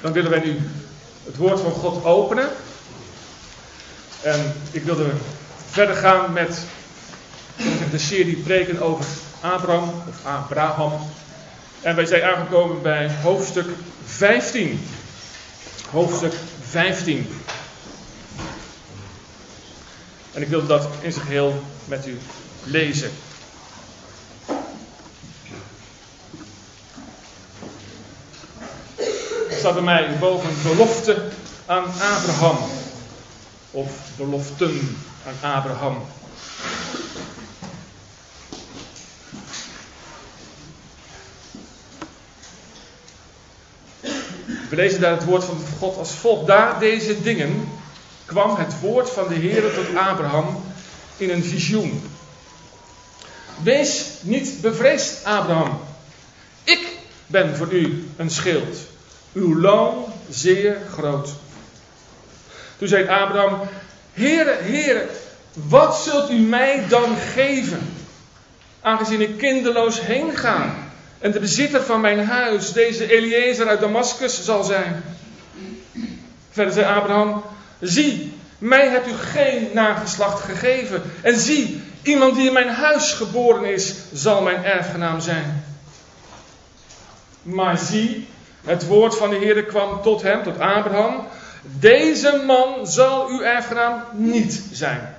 dan willen wij nu het woord van God openen. En ik wilde verder gaan met de serie preken over Abraham of Abraham. En wij zijn aangekomen bij hoofdstuk 15. Hoofdstuk 15. En ik wilde dat in zijn geheel met u lezen. Bij mij boven belofte aan Abraham. Of beloften aan Abraham. We lezen daar het woord van God als volgt. Daar deze dingen kwam het woord van de Heer tot Abraham in een visioen. Wees niet bevreesd, Abraham. Ik ben voor u een schild. Uw loon zeer groot. Toen zei Abraham: Heere, Heere, wat zult u mij dan geven? Aangezien ik kinderloos heen ga en de bezitter van mijn huis, deze Eliezer uit Damascus, zal zijn. Verder zei Abraham: Zie, mij hebt u geen nageslacht gegeven. En zie, iemand die in mijn huis geboren is, zal mijn erfgenaam zijn. Maar zie, het woord van de Heer kwam tot hem, tot Abraham. Deze man zal uw erfgenaam niet zijn.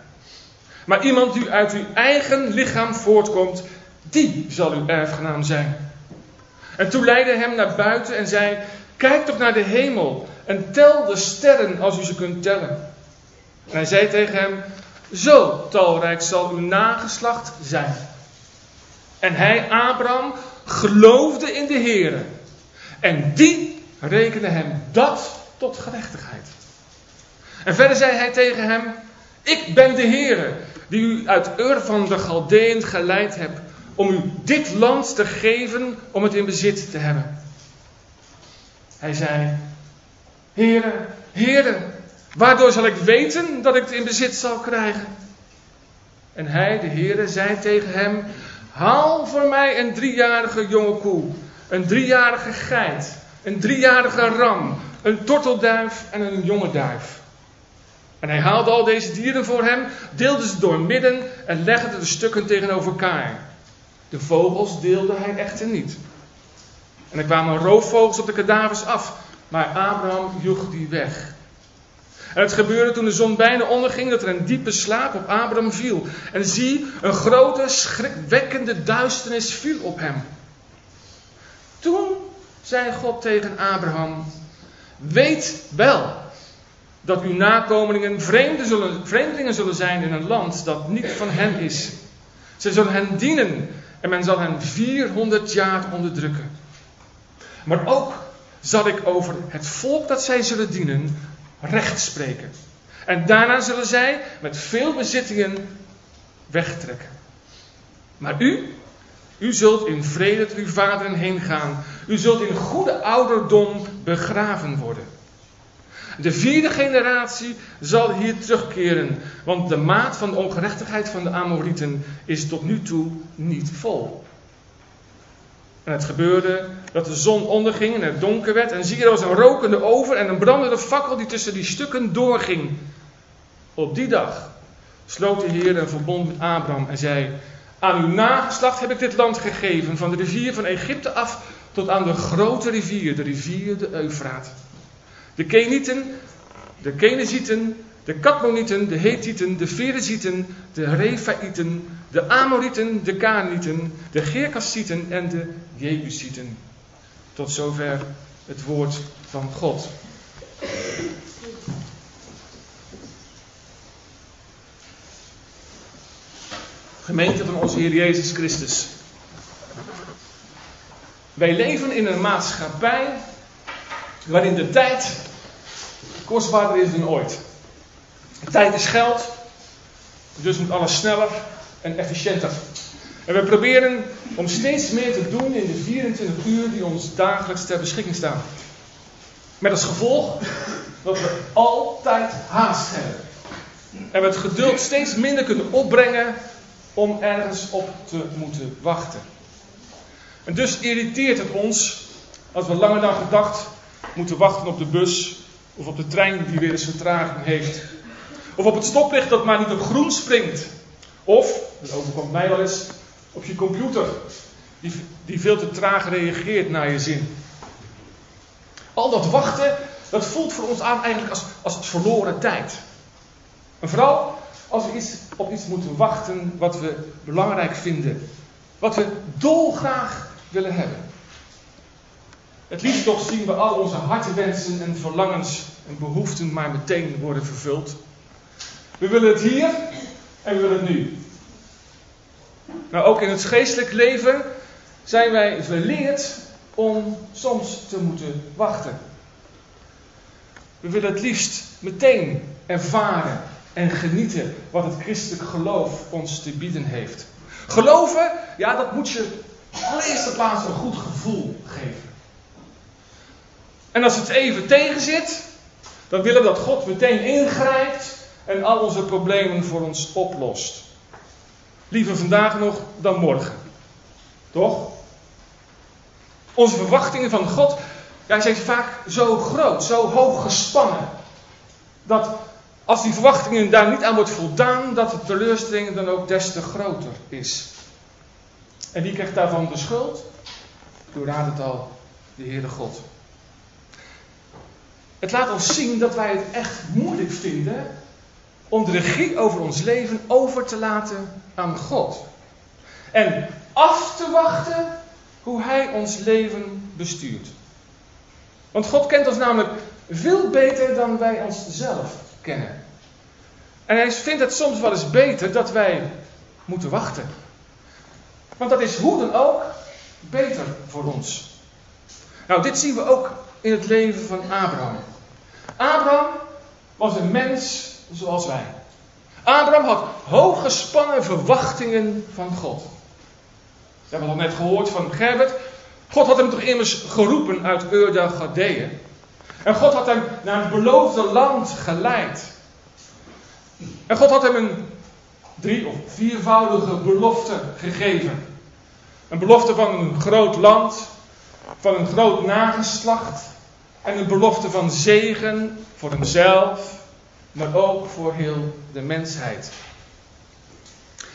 Maar iemand die uit uw eigen lichaam voortkomt, die zal uw erfgenaam zijn. En toen leidde hem naar buiten en zei: Kijk toch naar de hemel en tel de sterren als u ze kunt tellen. En hij zei tegen hem: Zo talrijk zal uw nageslacht zijn. En hij, Abraham, geloofde in de Heer. En die rekende hem dat tot gerechtigheid. En verder zei hij tegen hem: Ik ben de Heer, die u uit Ur van de Galdeën geleid hebt, om u dit land te geven om het in bezit te hebben. Hij zei: Heere, Heere, waardoor zal ik weten dat ik het in bezit zal krijgen? En hij, de Heere, zei tegen hem: Haal voor mij een driejarige jonge koe, een driejarige geit, een driejarige ram, een tortelduif en een jonge duif. En hij haalde al deze dieren voor hem, deelde ze door midden en legde de stukken tegenover elkaar. De vogels deelde hij echter niet. En er kwamen roofvogels op de kadavers af, maar Abraham joeg die weg. En het gebeurde toen de zon bijna onderging dat er een diepe slaap op Abraham viel. En zie, een grote, schrikwekkende duisternis viel op hem. Toen zei God tegen Abraham: Weet wel dat uw nakomelingen zullen, vreemdelingen zullen zijn in een land dat niet van hen is. Ze zullen hen dienen en men zal hen 400 jaar onderdrukken. Maar ook zal ik over het volk dat zij zullen dienen recht spreken. En daarna zullen zij met veel bezittingen wegtrekken. Maar u, u zult in vrede tot uw vaderen heen gaan. U zult in goede ouderdom begraven worden. De vierde generatie zal hier terugkeren, want de maat van de ongerechtigheid van de Amorieten is tot nu toe niet vol. En het gebeurde dat de zon onderging en het donker werd. En zie, er was een rokende oven en een brandende fakkel die tussen die stukken doorging. Op die dag sloot de Heer een verbond met Abraham en zei: Aan uw nageslacht heb ik dit land gegeven, van de rivier van Egypte af tot aan de grote rivier, de rivier de Eufraat. De Kenieten, de Kenezieten, de Katmonieten, de Hethieten, de Ferezieten, de Refaïten, de Amorieten, de Kanieten, de Gerkasieten en de Jebusieten. Tot zover het woord van God. Gemeente van onze Heer Jezus Christus. Wij leven in een maatschappij waarin de tijd kostbaarder is dan ooit. tijd is geld, dus moet alles sneller en efficiënter. En we proberen om steeds meer te doen in de 24 uur die ons dagelijks ter beschikking staan. Met als gevolg dat we altijd haast hebben. En we het geduld steeds minder kunnen opbrengen om ergens op te moeten wachten. En dus irriteert het ons als we langer dan gedacht moeten wachten op de bus of op de trein die weer eens vertraging heeft. Of op het stoplicht dat maar niet op groen springt. Of, dat overkomt mij wel eens, op je computer die, die veel te traag reageert naar je zin. Al dat wachten, dat voelt voor ons aan eigenlijk als, als verloren tijd. En vooral als we iets, op iets moeten wachten wat we belangrijk vinden. Wat we dolgraag willen hebben. Het liefst toch zien we al onze hartenwensen en verlangens en behoeften maar meteen worden vervuld. We willen het hier en we willen het nu. Nou, ook in het geestelijk leven zijn wij verleerd om soms te moeten wachten. We willen het liefst meteen ervaren en genieten wat het christelijk geloof ons te bieden heeft. Geloven, ja, dat moet je allereerste plaats een goed gevoel geven. En als het even tegen zit, dan willen we dat God meteen ingrijpt en al onze problemen voor ons oplost. Liever vandaag nog dan morgen. Toch? Onze verwachtingen van God ja, zijn vaak zo groot, zo hoog gespannen. Dat als die verwachtingen daar niet aan wordt voldaan, dat de teleurstelling dan ook des te groter is. En wie krijgt daarvan de schuld? U raadt het al, de Heere God. Het laat ons zien dat wij het echt moeilijk vinden om de regie over ons leven over te laten aan God. En af te wachten hoe Hij ons leven bestuurt. Want God kent ons namelijk veel beter dan wij onszelf kennen. En Hij vindt het soms wel eens beter dat wij moeten wachten. Want dat is hoe dan ook beter voor ons. Nou, dit zien we ook in het leven van Abraham. Abraham was een mens zoals wij. Abraham had hooggespannen verwachtingen van God. We hebben het al net gehoord van Gerbert. God had hem toch immers geroepen uit Ur der En God had hem naar het beloofde land geleid. En God had hem een drie- of viervoudige belofte gegeven. Een belofte van een groot land, van een groot nageslacht en een belofte van zegen voor hemzelf, maar ook voor heel de mensheid.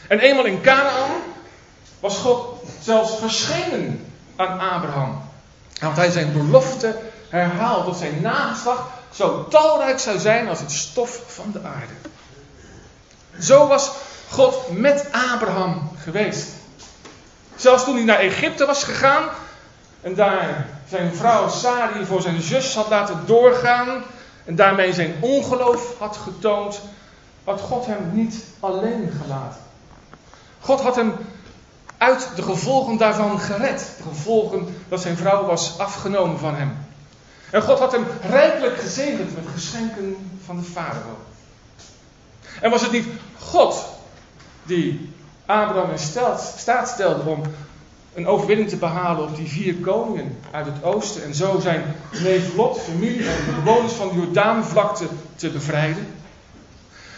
En eenmaal in Canaan was God zelfs verschenen aan Abraham. Want hij zijn belofte herhaald dat zijn nageslacht zo talrijk zou zijn als het stof van de aarde. Zo was God met Abraham geweest. Zelfs toen hij naar Egypte was gegaan en daar zijn vrouw Sari voor zijn zus had laten doorgaan en daarmee zijn ongeloof had getoond, had God hem niet alleen gelaten. God had hem uit de gevolgen daarvan gered. De gevolgen dat zijn vrouw was afgenomen van hem. En God had hem rijkelijk gezegend met geschenken van de farao. En was het niet God die Abraham in staat stelde om een overwinning te behalen op die vier koningen uit het oosten. En zo zijn neef Lot, familie en de bewoners van de Jordaanvlakte te bevrijden.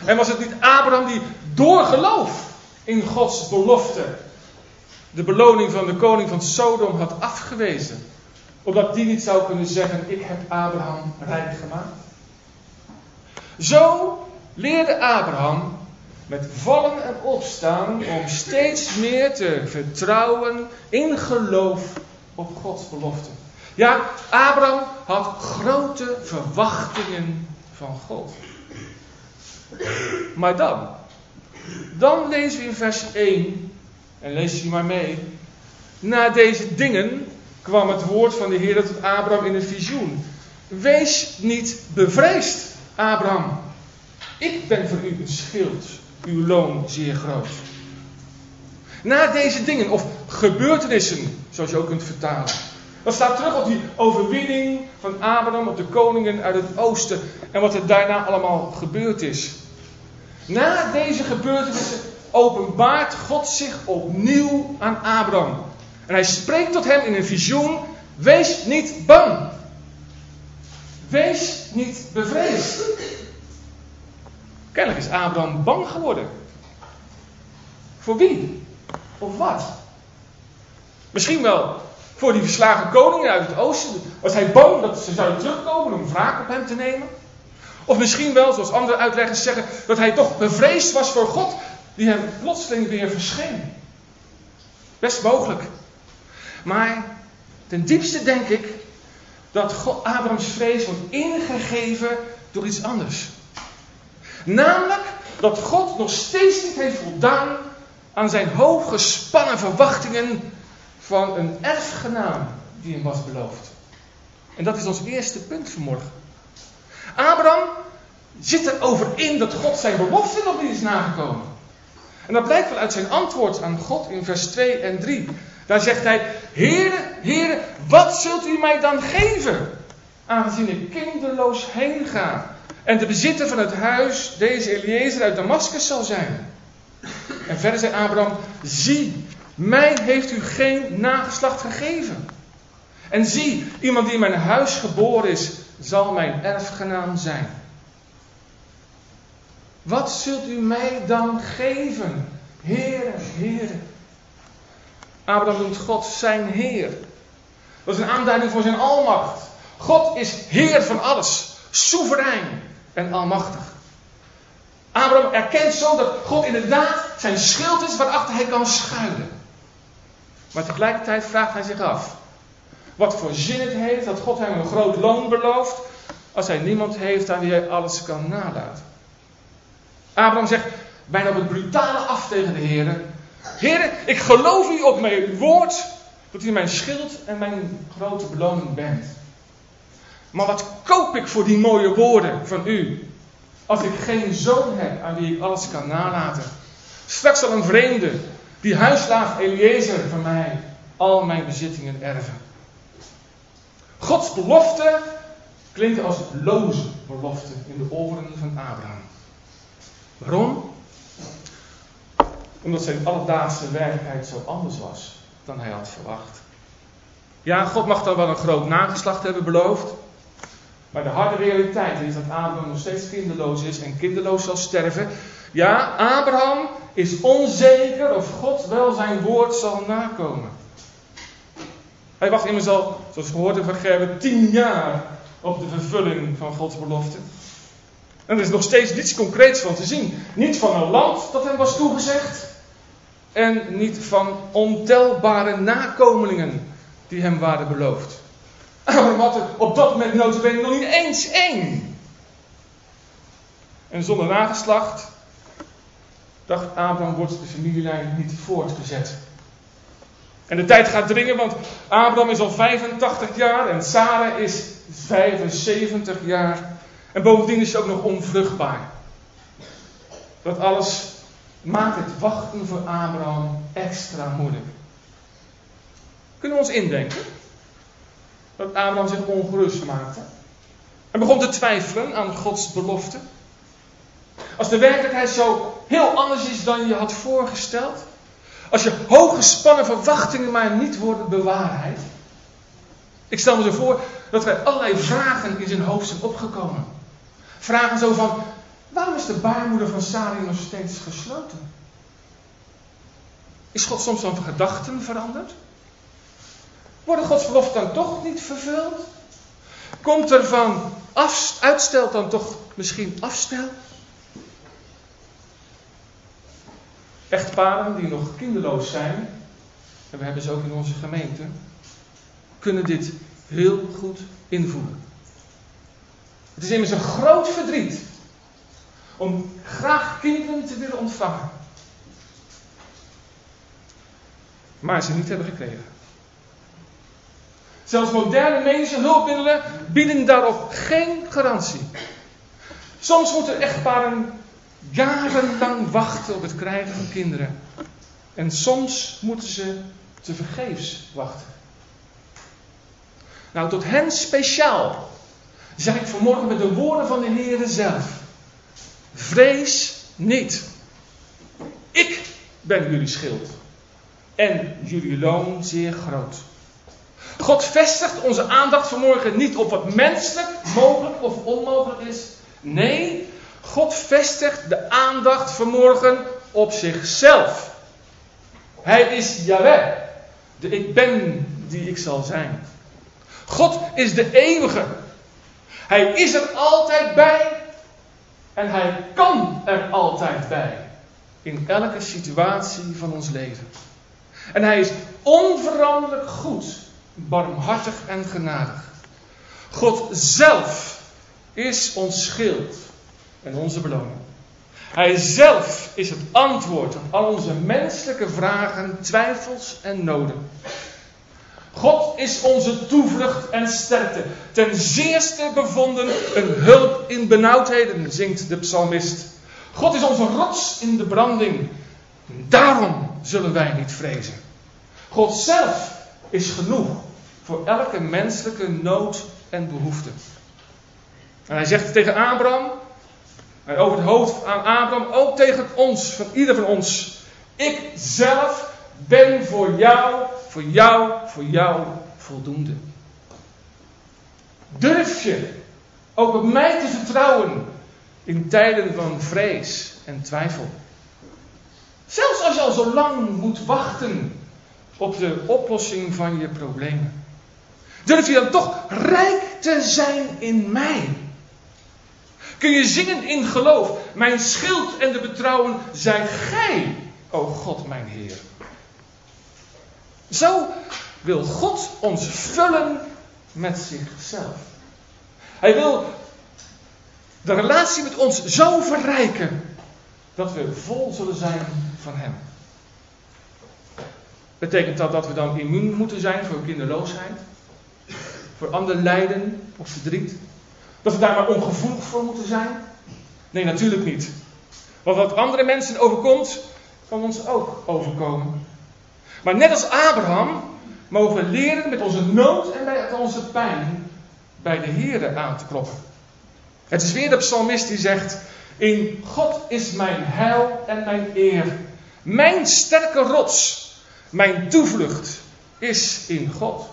En was het niet Abraham die door geloof in Gods belofte de beloning van de koning van Sodom had afgewezen. Opdat die niet zou kunnen zeggen, ik heb Abraham rijk gemaakt. Zo leerde Abraham met vallen en opstaan om steeds meer te vertrouwen in geloof op Gods belofte. Ja, Abraham had grote verwachtingen van God. Maar dan, dan lezen we in vers 1, en lees je maar mee. Na deze dingen kwam het woord van de Heer tot Abraham in een visioen. Wees niet bevreesd, Abraham. Ik ben voor u een schild uw loon zeer groot. Na deze dingen, of gebeurtenissen, zoals je ook kunt vertalen. Dat staat terug op die overwinning van Abraham op de koningen uit het oosten en wat er daarna allemaal gebeurd is. Na deze gebeurtenissen openbaart God zich opnieuw aan Abraham. En hij spreekt tot hem in een visioen: Wees niet bang. Wees niet bevreesd. Kennelijk is Abraham bang geworden. Voor wie? Of wat? Misschien wel Voor die verslagen koningen uit het oosten. Was hij bang dat ze zouden terugkomen om wraak op hem te nemen? Of misschien wel, zoals andere uitleggers zeggen, dat hij toch bevreesd was voor God, die hem plotseling weer verscheen. Best mogelijk. Maar ten diepste denk ik dat God, Abrahams vrees wordt ingegeven door iets anders. Namelijk dat God nog steeds niet heeft voldaan aan zijn hooggespannen verwachtingen van een erfgenaam die hem was beloofd. En dat is ons eerste punt vanmorgen. Abraham zit erover in dat God zijn belofte nog niet is nagekomen. En dat blijkt wel uit zijn antwoord aan God in vers 2 en 3. Daar zegt hij: Heere, Heere, wat zult u mij dan geven? Aangezien ik kinderloos heen ga. En de bezitter van het huis, deze Eliezer uit Damascus, zal zijn. En verder zei Abraham: Zie, mij heeft u geen nageslacht gegeven. En zie, iemand die in mijn huis geboren is, zal mijn erfgenaam zijn. Wat zult u mij dan geven, Heere, Heere? Abraham noemt God zijn Heer. Dat is een aanduiding voor zijn almacht. God is Heer van alles, soeverein en almachtig. Abraham erkent zo dat God inderdaad zijn schild is waarachter hij kan schuilen. Maar tegelijkertijd vraagt hij zich af: wat voor zin het heeft dat God hem een groot loon belooft, als hij niemand heeft aan wie hij alles kan nalaten. Abraham zegt bijna op het brutale af tegen de Heer: Heer, ik geloof u op mijn woord dat u mijn schild en mijn grote beloning bent. Maar wat koop ik voor die mooie woorden van u, als ik geen zoon heb aan wie ik alles kan nalaten? Straks zal een vreemde, die huislaaf Eliezer van mij, al mijn bezittingen erven. Gods belofte klinkt als loze belofte in de oren van Abraham. Waarom? Omdat zijn alledaagse werkelijkheid zo anders was dan hij had verwacht. Ja, God mag dan wel een groot nageslacht hebben beloofd. Maar de harde realiteit is dat Abraham nog steeds kinderloos is en kinderloos zal sterven. Ja, Abraham is onzeker of God wel zijn woord zal nakomen. Hij wacht immers al, zoals gehoord hebben van Gerben, tien jaar op de vervulling van Gods belofte. En er is nog steeds niets concreets van te zien. Niet van een land dat hem was toegezegd. En niet van ontelbare nakomelingen die hem waren beloofd. Abraham had er op dat moment notabene nog niet eens één. En zonder nageslacht, dacht Abraham, wordt de familielijn niet voortgezet. En de tijd gaat dringen, want Abraham is al 85 jaar en Sarah is 75 jaar. En bovendien is ze ook nog onvruchtbaar. Dat alles maakt het wachten voor Abraham extra moeilijk. Kunnen we ons indenken dat Abraham zich ongerust maakte? En begon te twijfelen aan Gods belofte? Als de werkelijkheid zo heel anders is dan je had voorgesteld? Als je hooggespannen verwachtingen maar niet worden bewaarheid? Ik stel me zo voor dat er allerlei vragen in zijn hoofd zijn opgekomen. Vragen zo van, waarom is de baarmoeder van Sarai nog steeds gesloten? Is God soms van gedachten veranderd? Worden Gods beloften dan toch niet vervuld? Komt er van uitstel dan toch misschien afstel? Echtparen die nog kinderloos zijn, en we hebben ze ook in onze gemeente, kunnen dit heel goed invoelen. Het is immers een groot verdriet om graag kinderen te willen ontvangen, maar ze niet hebben gekregen. Zelfs moderne medische hulpmiddelen bieden daarop geen garantie. Soms moeten echtparen jarenlang wachten op het krijgen van kinderen. En soms moeten ze te vergeefs wachten. Nou, tot hen speciaal zeg ik vanmorgen met de woorden van de Heer zelf. Vrees niet. Ik ben jullie schild. En jullie loon zeer groot. God vestigt onze aandacht vanmorgen niet op wat menselijk, mogelijk of onmogelijk is. Nee, God vestigt de aandacht vanmorgen op zichzelf. Hij is Yahweh, de ik ben die ik zal zijn. God is de eeuwige. Hij is er altijd bij en hij kan er altijd bij. In elke situatie van ons leven. En hij is onveranderlijk goed, barmhartig en genadig. God zelf is ons schild en onze beloning. Hij zelf is het antwoord op al onze menselijke vragen, twijfels en noden. God is onze toevlucht en sterkte. Ten zeerste bevonden een hulp in benauwdheden, zingt de psalmist. God is onze rots in de branding. Daarom zullen wij niet vrezen. God zelf is genoeg voor elke menselijke nood en behoefte. En hij zegt tegen Abraham, over het hoofd aan Abraham, ook tegen ons, van ieder van ons. Ik zelf ben voor jou, voor jou, voor jou voldoende. Durf je ook op mij te vertrouwen in tijden van vrees en twijfel? Zelfs als je al zo lang moet wachten op de oplossing van je problemen. Durf je dan toch rijk te zijn in mij? Kun je zingen in geloof, mijn schild en de betrouwen zijn gij, o God mijn Heer. Zo wil God ons vullen met zichzelf. Hij wil de relatie met ons zo verrijken dat we vol zullen zijn van Hem. Betekent dat dat we dan immuun moeten zijn voor kinderloosheid? Voor ander lijden of verdriet? Dat we daar maar ongevoelig voor moeten zijn? Nee, natuurlijk niet. Want wat andere mensen overkomt, kan ons ook overkomen. Maar net als Abraham mogen we leren met onze nood en bij onze pijn bij de Heer aan te kloppen. Het is weer de psalmist die zegt: In God is mijn heil en mijn eer. Mijn sterke rots, mijn toevlucht is in God.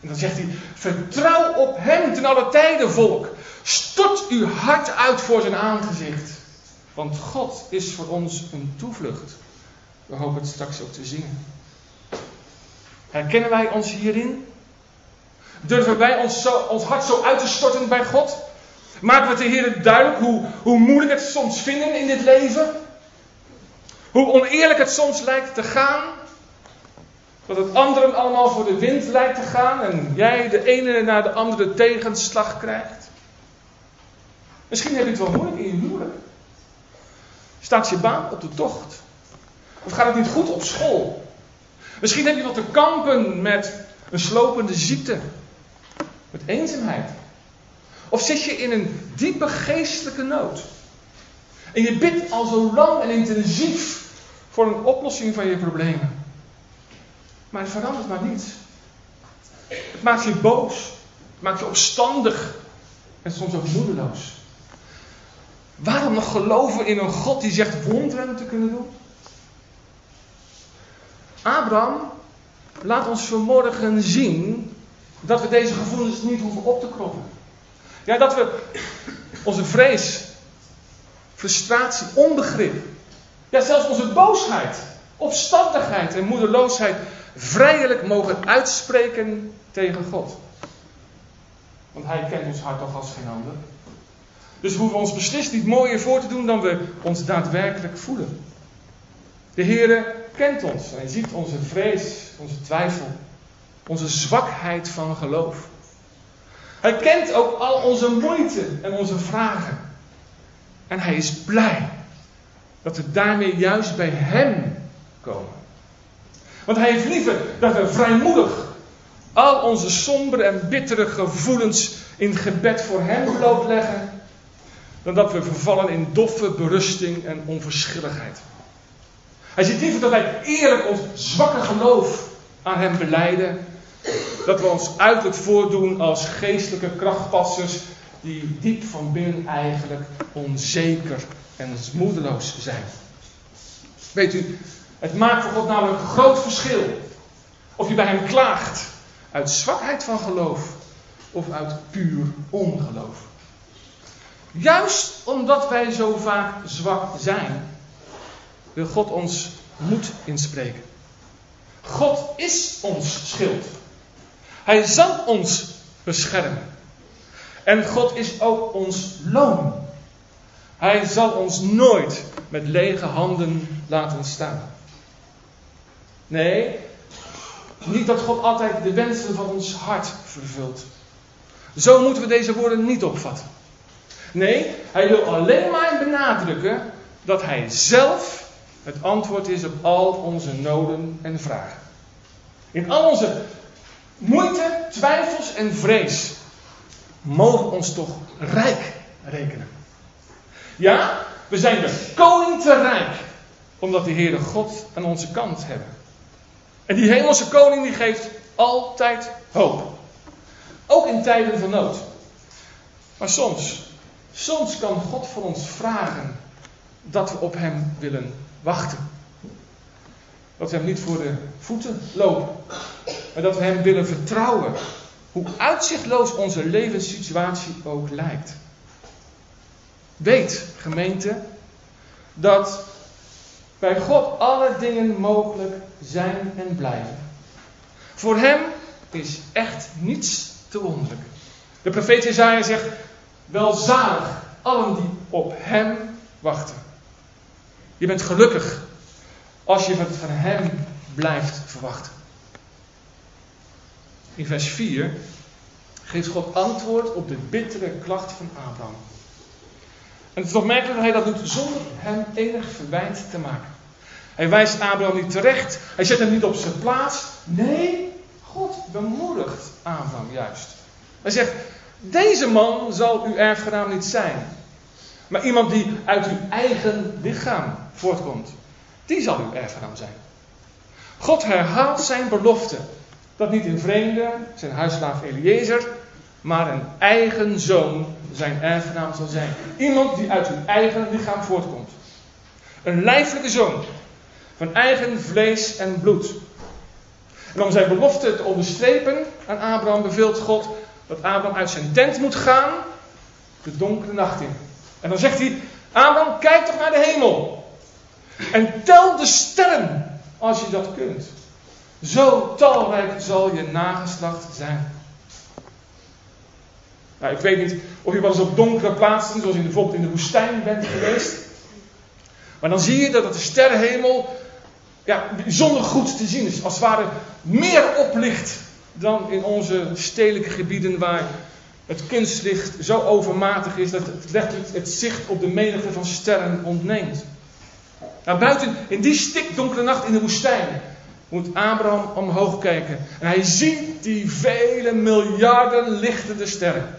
En dan zegt hij: Vertrouw op Hem ten alle tijden, volk. Stort uw hart uit voor zijn aangezicht. Want God is voor ons een toevlucht. We hopen het straks ook te zingen. Herkennen wij ons hierin? Durven wij ons, ons hart zo uit te storten bij God? Maken we de Heer duidelijk hoe, hoe moeilijk het soms vinden in dit leven? Hoe oneerlijk het soms lijkt te gaan? Dat het anderen allemaal voor de wind lijkt te gaan en jij de ene na de andere tegenslag krijgt? Misschien heb je het wel moeilijk in je huwelijk. Staat je baan op de tocht? Of gaat het niet goed op school? Misschien heb je wat te kampen met een slopende ziekte, met eenzaamheid. Of zit je in een diepe geestelijke nood. En je bidt al zo lang en intensief voor een oplossing van je problemen. Maar het verandert maar niets. Het maakt je boos. Het maakt je opstandig. En soms ook moedeloos. Waarom nog geloven in een God die zegt wonderen te kunnen doen? Abraham laat ons vanmorgen zien dat we deze gevoelens niet hoeven op te kroppen. Ja, dat we onze vrees, frustratie, onbegrip, ja zelfs onze boosheid, opstandigheid en moedeloosheid vrijelijk mogen uitspreken tegen God. Want Hij kent ons hart toch als geen ander. Dus we hoeven ons beslist niet mooier voor te doen dan we ons daadwerkelijk voelen. De Heere kent ons. Hij ziet onze vrees, onze twijfel, onze zwakheid van geloof. Hij kent ook al onze moeite en onze vragen. En hij is blij dat we daarmee juist bij Hem komen. Want Hij heeft liever dat we vrijmoedig al onze sombere en bittere gevoelens in gebed voor Hem blootleggen, dan dat we vervallen in doffe berusting en onverschilligheid. Hij ziet liever dat wij eerlijk ons zwakke geloof aan Hem beleiden. Dat we ons uiterlijk voordoen als geestelijke krachtpassers die diep van binnen eigenlijk onzeker en moedeloos zijn. Weet u, het maakt voor God namelijk een groot verschil of je bij Hem klaagt uit zwakheid van geloof of uit puur ongeloof. Juist omdat wij zo vaak zwak zijn, wil God ons moed inspreken. God is ons schild Hij zal ons beschermen. En God is ook ons loon. Hij zal ons nooit met lege handen laten staan. Nee, niet dat God altijd de wensen van ons hart vervult. Zo moeten we deze woorden niet opvatten. Nee, hij wil alleen maar benadrukken dat hij zelf het antwoord is op al onze noden en vragen. In al onze moeite, twijfels en vrees mogen we ons toch rijk rekenen. Ja, we zijn de koning te rijk, omdat de Heere God aan onze kant hebben. En die hemelse koning die geeft altijd hoop. Ook in tijden van nood. Maar soms, soms kan God voor ons vragen dat we op Hem willen wachten. Dat we Hem niet voor de voeten lopen. Maar dat we Hem willen vertrouwen. Hoe uitzichtloos onze levenssituatie ook lijkt. Weet, gemeente, dat bij God alle dingen mogelijk zijn en blijven. Voor Hem is echt niets te wonderlijk. De profeet Jezaja zegt, welzalig allen die op Hem wachten. Je bent gelukkig als je van Hem blijft verwachten. In vers 4 geeft God antwoord op de bittere klacht van Abraham. Het is opmerkelijk dat hij dat doet zonder hem enig verwijt te maken. Hij wijst Abraham niet terecht. Hij zet hem niet op zijn plaats. Nee, God bemoedigt Abraham juist. Hij zegt: Deze man zal uw erfgenaam niet zijn. Maar iemand die uit uw eigen lichaam voortkomt. Die zal uw erfgenaam zijn. God herhaalt zijn belofte. Dat niet een vreemde, zijn huisslaaf Eliezer, maar een eigen zoon zijn erfgenaam zal zijn. Iemand die uit uw eigen lichaam voortkomt. Een lijfelijke zoon. Van eigen vlees en bloed. En om zijn belofte te onderstrepen aan Abraham beveelt God dat Abraham uit zijn tent moet gaan de donkere nacht in. En dan zegt hij, Abraham, kijk toch naar de hemel. En tel de sterren als je dat kunt. Zo talrijk zal je nageslacht zijn. Nou, ik weet niet of je wel eens op donkere plaatsen, zoals je bijvoorbeeld in de woestijn bent geweest. Maar dan zie je dat de sterrenhemel ja, bijzonder goed te zien is. Als het ware meer oplicht dan in onze stedelijke gebieden waar het kunstlicht zo overmatig is dat het het zicht op de menigte van sterren ontneemt. Nou, buiten in die stikdonkere nacht in de woestijn moet Abraham omhoog kijken. En hij ziet die vele miljarden lichtende sterren.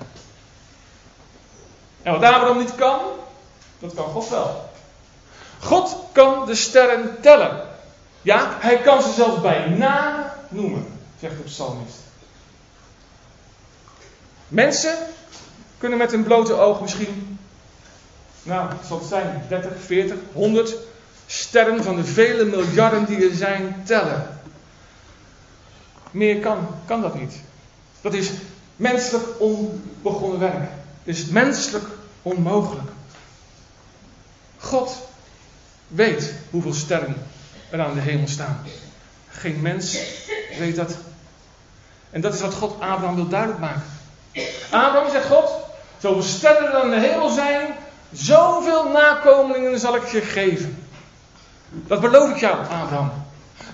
En wat Abraham niet kan, dat kan God wel. God kan de sterren tellen. Ja, hij kan ze zelfs bij naam noemen, zegt de psalmist. Mensen kunnen met hun blote oog misschien, nou, wat zal het zijn, 30, 40, 100 sterren van de vele miljarden die er zijn tellen. Meer kan, kan dat niet. Dat is menselijk onbegonnen werk. Is menselijk onmogelijk. God weet hoeveel sterren er aan de hemel staan. Geen mens weet dat. En dat is wat God Abraham wil duidelijk maken. Abraham zegt God, zoveel sterren er aan de hemel zijn, zoveel nakomelingen zal ik je geven. Dat beloof ik jou, Abraham.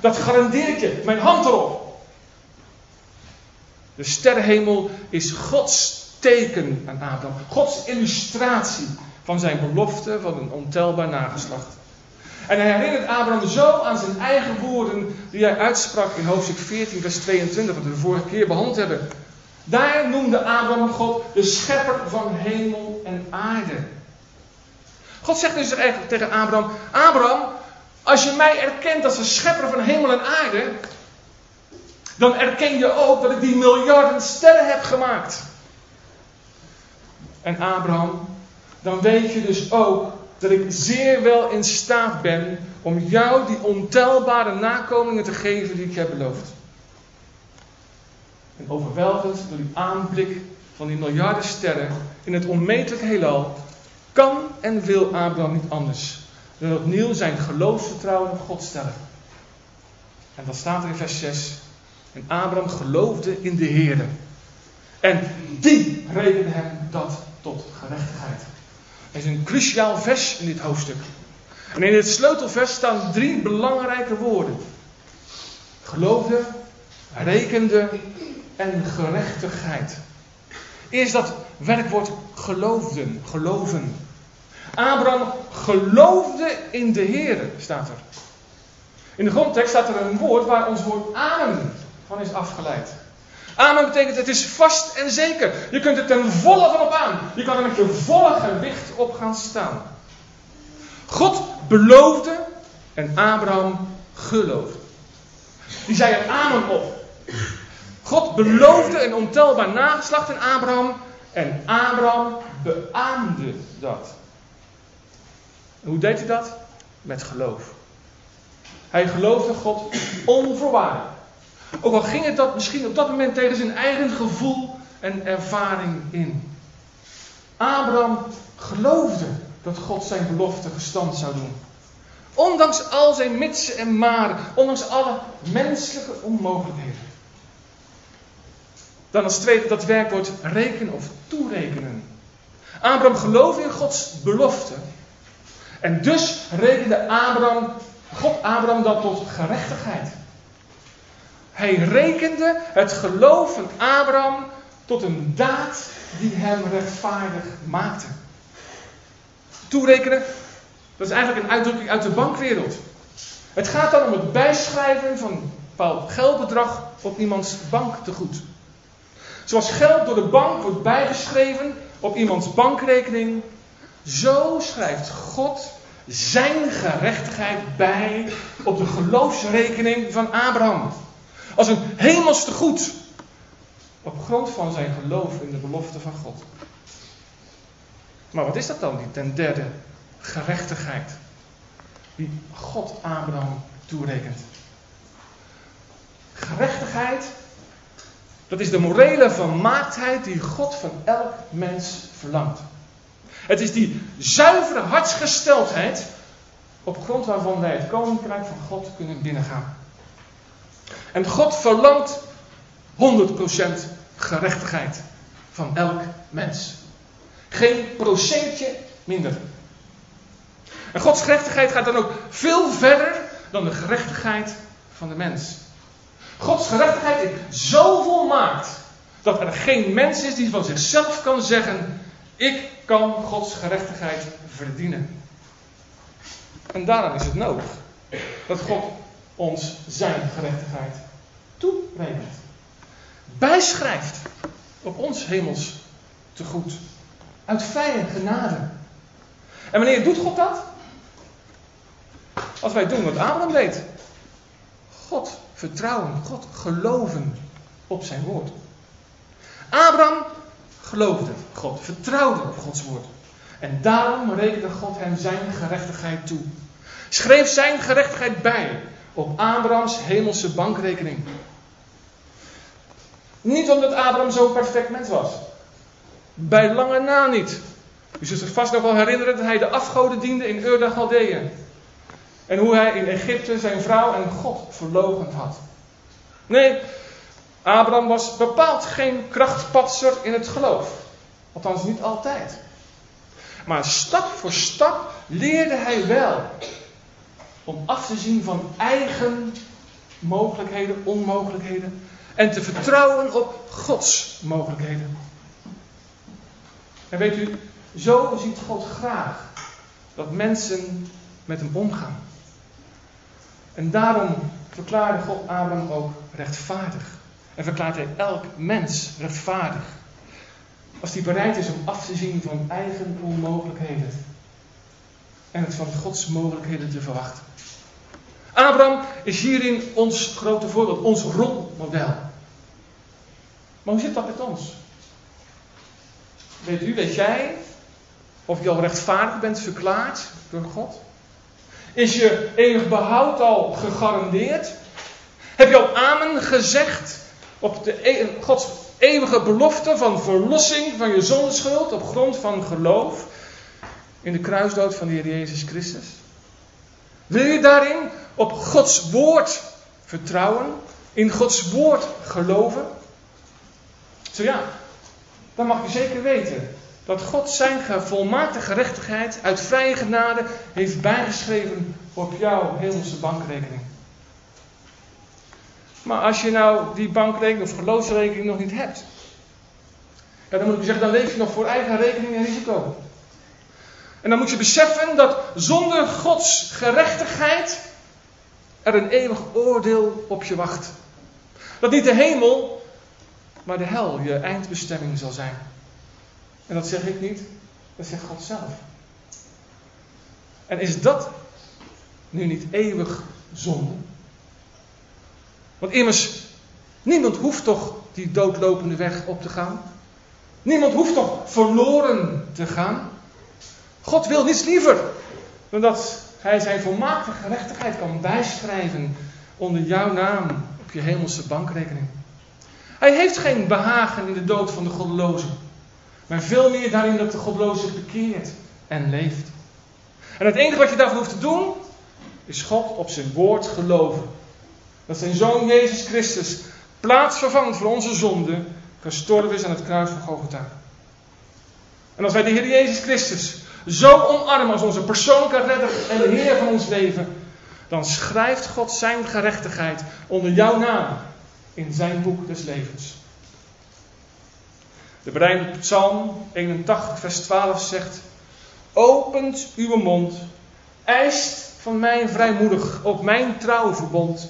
Dat garandeer ik je. Mijn hand erop. De sterrenhemel is Gods teken aan Abraham. Gods illustratie van zijn belofte van een ontelbaar nageslacht. En hij herinnert Abraham zo aan zijn eigen woorden die hij uitsprak in hoofdstuk 14, vers 22, wat we de vorige keer behandeld hebben. Daar noemde Abraham God de schepper van hemel en aarde. God zegt dus eigenlijk tegen Abraham: Abraham, als je mij erkent als de schepper van hemel en aarde, dan erken je ook dat ik die miljarden sterren heb gemaakt. En Abraham, dan weet je dus ook dat ik zeer wel in staat ben om jou die ontelbare nakomelingen te geven die ik heb beloofd. En overweldigend door die aanblik van die miljarden sterren in het onmetelijke heelal, kan en wil Abraham niet anders dan opnieuw zijn geloofsvertrouwen op God stellen. En dat staat er in vers 6. En Abraham geloofde in de Heer. En die rekende hem dat tot gerechtigheid. Er is een cruciaal vers in dit hoofdstuk. En in het sleutelvers staan drie belangrijke woorden. Geloofde, rekende en gerechtigheid. Eerst dat werkwoord geloofden, geloven. Abraham geloofde in de Heer, staat er. In de grondtekst staat er een woord waar ons woord amen van is afgeleid. Amen betekent het is vast en zeker. Je kunt er ten volle van op aan. Je kan er met je volle gewicht op gaan staan. God beloofde en Abraham geloofde. Die zei amen op. God beloofde een ontelbaar nageslacht in Abraham en Abraham beaamde dat. hoe deed hij dat? Met geloof. Hij geloofde God onvoorwaardelijk. Ook al ging het dat misschien op dat moment tegen zijn eigen gevoel en ervaring in. Abraham geloofde dat God zijn belofte gestand zou doen. Ondanks al zijn mitsen en maren, ondanks alle menselijke onmogelijkheden. Dan als tweede dat werkwoord rekenen of toerekenen. Abraham geloofde in Gods belofte. En dus rekende Abraham, God Abraham dat tot gerechtigheid. Hij rekende het geloof van Abraham tot een daad die hem rechtvaardig maakte. Toerekenen, dat is eigenlijk een uitdrukking uit de bankwereld. Het gaat dan om het bijschrijven van een bepaald geldbedrag op iemands banktegoed. Zoals geld door de bank wordt bijgeschreven op iemands bankrekening, zo schrijft God zijn gerechtigheid bij op de geloofsrekening van Abraham. Als een hemels goed. Op grond van zijn geloof in de belofte van God. Maar wat is dat dan, die ten derde gerechtigheid? Die God Abraham toerekent. Gerechtigheid, dat is de morele vermaaktheid die God van elk mens verlangt. Het is die zuivere hartsgesteldheid op grond waarvan wij het koninkrijk van God kunnen binnengaan. En God verlangt 100% gerechtigheid van elk mens. Geen procentje minder. En Gods gerechtigheid gaat dan ook veel verder dan de gerechtigheid van de mens. Gods gerechtigheid is zo volmaakt dat er geen mens is die van zichzelf kan zeggen: Ik kan Gods gerechtigheid verdienen. En daarom is het nodig dat God ons zijn gerechtigheid toerekent. Bijschrijft op ons hemels tegoed. Uit vrije genade. En wanneer doet God dat? Als wij doen wat Abraham deed. God vertrouwen, God geloven op zijn woord. Abraham geloofde God, vertrouwde op Gods woord. En daarom rekende God hem zijn gerechtigheid toe. Schreef zijn gerechtigheid bij op Abrahams hemelse bankrekening. Niet omdat Abraham zo'n perfect mens was. Bij lange na niet. U zult zich vast nog wel herinneren dat hij de afgoden diende in Ur de En hoe hij in Egypte zijn vrouw en God verlogend had. Nee, Abraham was bepaald geen krachtpatser in het geloof. Althans niet altijd. Maar stap voor stap leerde hij wel om af te zien van eigen mogelijkheden, onmogelijkheden. En te vertrouwen op Gods mogelijkheden. En weet u, zo ziet God graag dat mensen met hem omgaan. En daarom verklaarde God Abraham ook rechtvaardig. En verklaart hij elk mens rechtvaardig. Als hij bereid is om af te zien van eigen onmogelijkheden. En het van Gods mogelijkheden te verwachten. Abraham is hierin ons grote voorbeeld, ons rolmodel. Maar hoe zit dat met ons? Weet u, weet jij of je al rechtvaardig bent verklaard door God? Is je eeuwig behoud al gegarandeerd? Heb je al amen gezegd op de, e- Gods eeuwige belofte van verlossing van je zondeschuld op grond van geloof in de kruisdood van de Heer Jezus Christus? Wil je daarin op Gods woord vertrouwen? in Gods woord geloven? Zo ja, dan mag je zeker weten dat God zijn volmaakte gerechtigheid uit vrije genade heeft bijgeschreven op jouw hemelse bankrekening. Maar als je nou die bankrekening of geloofsrekening nog niet hebt, ja, dan moet ik zeggen, dan leef je nog voor eigen rekening en risico. En dan moet je beseffen dat zonder Gods gerechtigheid er een eeuwig oordeel op je wacht. Dat niet de hemel, maar de hel je eindbestemming zal zijn. En dat zeg ik niet, dat zegt God zelf. En is dat nu niet eeuwig zonde? Want immers, niemand hoeft toch die doodlopende weg op te gaan? Niemand hoeft toch verloren te gaan? God wil niets liever dan dat Hij zijn volmaakte gerechtigheid kan bijschrijven onder jouw naam op je hemelse bankrekening. Hij heeft geen behagen in de dood van de goddeloze, maar veel meer daarin dat de goddeloze zich bekeert en leeft. En het enige wat je daarvoor hoeft te doen, is God op zijn woord geloven. Dat zijn zoon Jezus Christus, plaatsvervangend voor onze zonde, gestorven is aan het kruis van Golgotha. En als wij de Heer Jezus Christus zo omarmen als onze persoonlijke redder en de Heer van ons leven, dan schrijft God zijn gerechtigheid onder jouw naam in zijn boek des levens. De bereinde Psalm 81, vers 12 zegt: Opent uw mond, eist van mij vrijmoedig op mijn trouwverbond.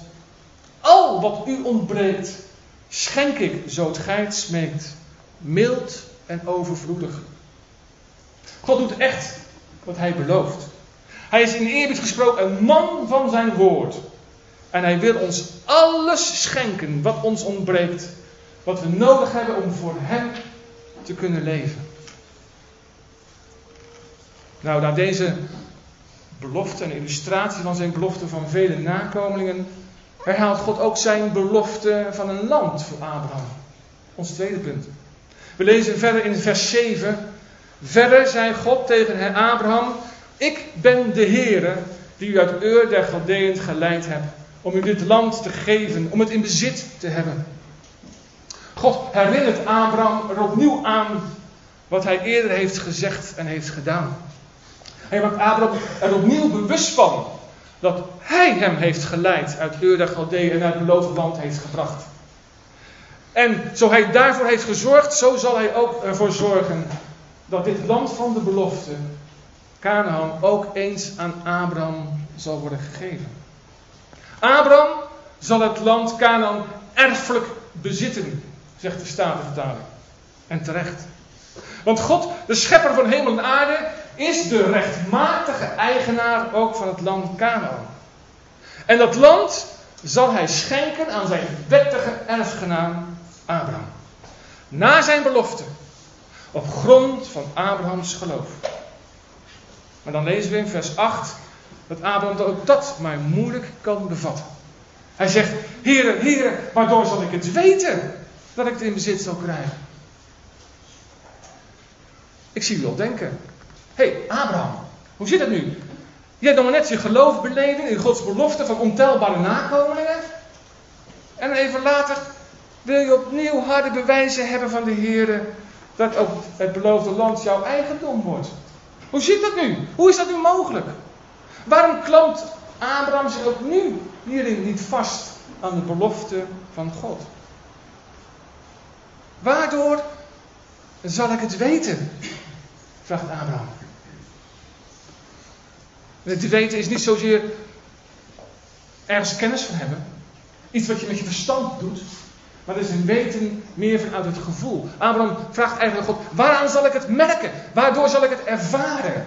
Al wat u ontbreekt, schenk ik zo het gij smeekt, mild en overvloedig. God doet echt wat hij belooft. Hij is in eerbied gesproken een man van zijn woord. En hij wil ons alles schenken wat ons ontbreekt. Wat we nodig hebben om voor hem te kunnen leven. Nou, na deze belofte en illustratie van zijn belofte van vele nakomelingen, herhaalt God ook zijn belofte van een land voor Abraham. Ons tweede punt. We lezen verder in vers 7 Verder zei God tegen Abraham: Ik ben de Heere die u uit Ur der Galdeën geleid hebt, om u dit land te geven, om het in bezit te hebben. God herinnert Abraham er opnieuw aan wat hij eerder heeft gezegd en heeft gedaan. Hij maakt Abraham er opnieuw bewust van dat hij hem heeft geleid uit Ur der Galdeën en naar het beloofde land heeft gebracht. En zo hij daarvoor heeft gezorgd, zo zal hij ook ervoor zorgen dat dit land van de belofte, Canaan, ook eens aan Abraham zal worden gegeven. Abraham zal het land Canaan erfelijk bezitten, zegt de Statenvertaling. En terecht. Want God, de schepper van hemel en aarde, is de rechtmatige eigenaar ook van het land Canaan. En dat land zal hij schenken aan zijn wettige erfgenaam Abraham. Na zijn belofte op grond van Abrahams geloof. Maar dan lezen we in vers 8 dat Abraham ook dat maar moeilijk kan bevatten. Hij zegt, heren, heren, waardoor zal ik het weten dat ik het in bezit zal krijgen? Ik zie u al denken. Hé, hey, Abraham, hoe zit het nu? Je hebt nog net je geloof beleden in Gods belofte van ontelbare nakomelingen. En even later wil je opnieuw harde bewijzen hebben van de Heer dat ook het beloofde land jouw eigendom wordt. Hoe zit dat nu? Hoe is dat nu mogelijk? Waarom klampt Abraham zich ook nu hierin niet vast aan de belofte van God? Waardoor zal ik het weten? vraagt Abraham. Het weten is niet zozeer ergens kennis van hebben. Iets wat je met je verstand doet. Maar dat is een weten meer vanuit het gevoel. Abraham vraagt eigenlijk God: waaraan zal ik het merken? Waardoor zal ik het ervaren?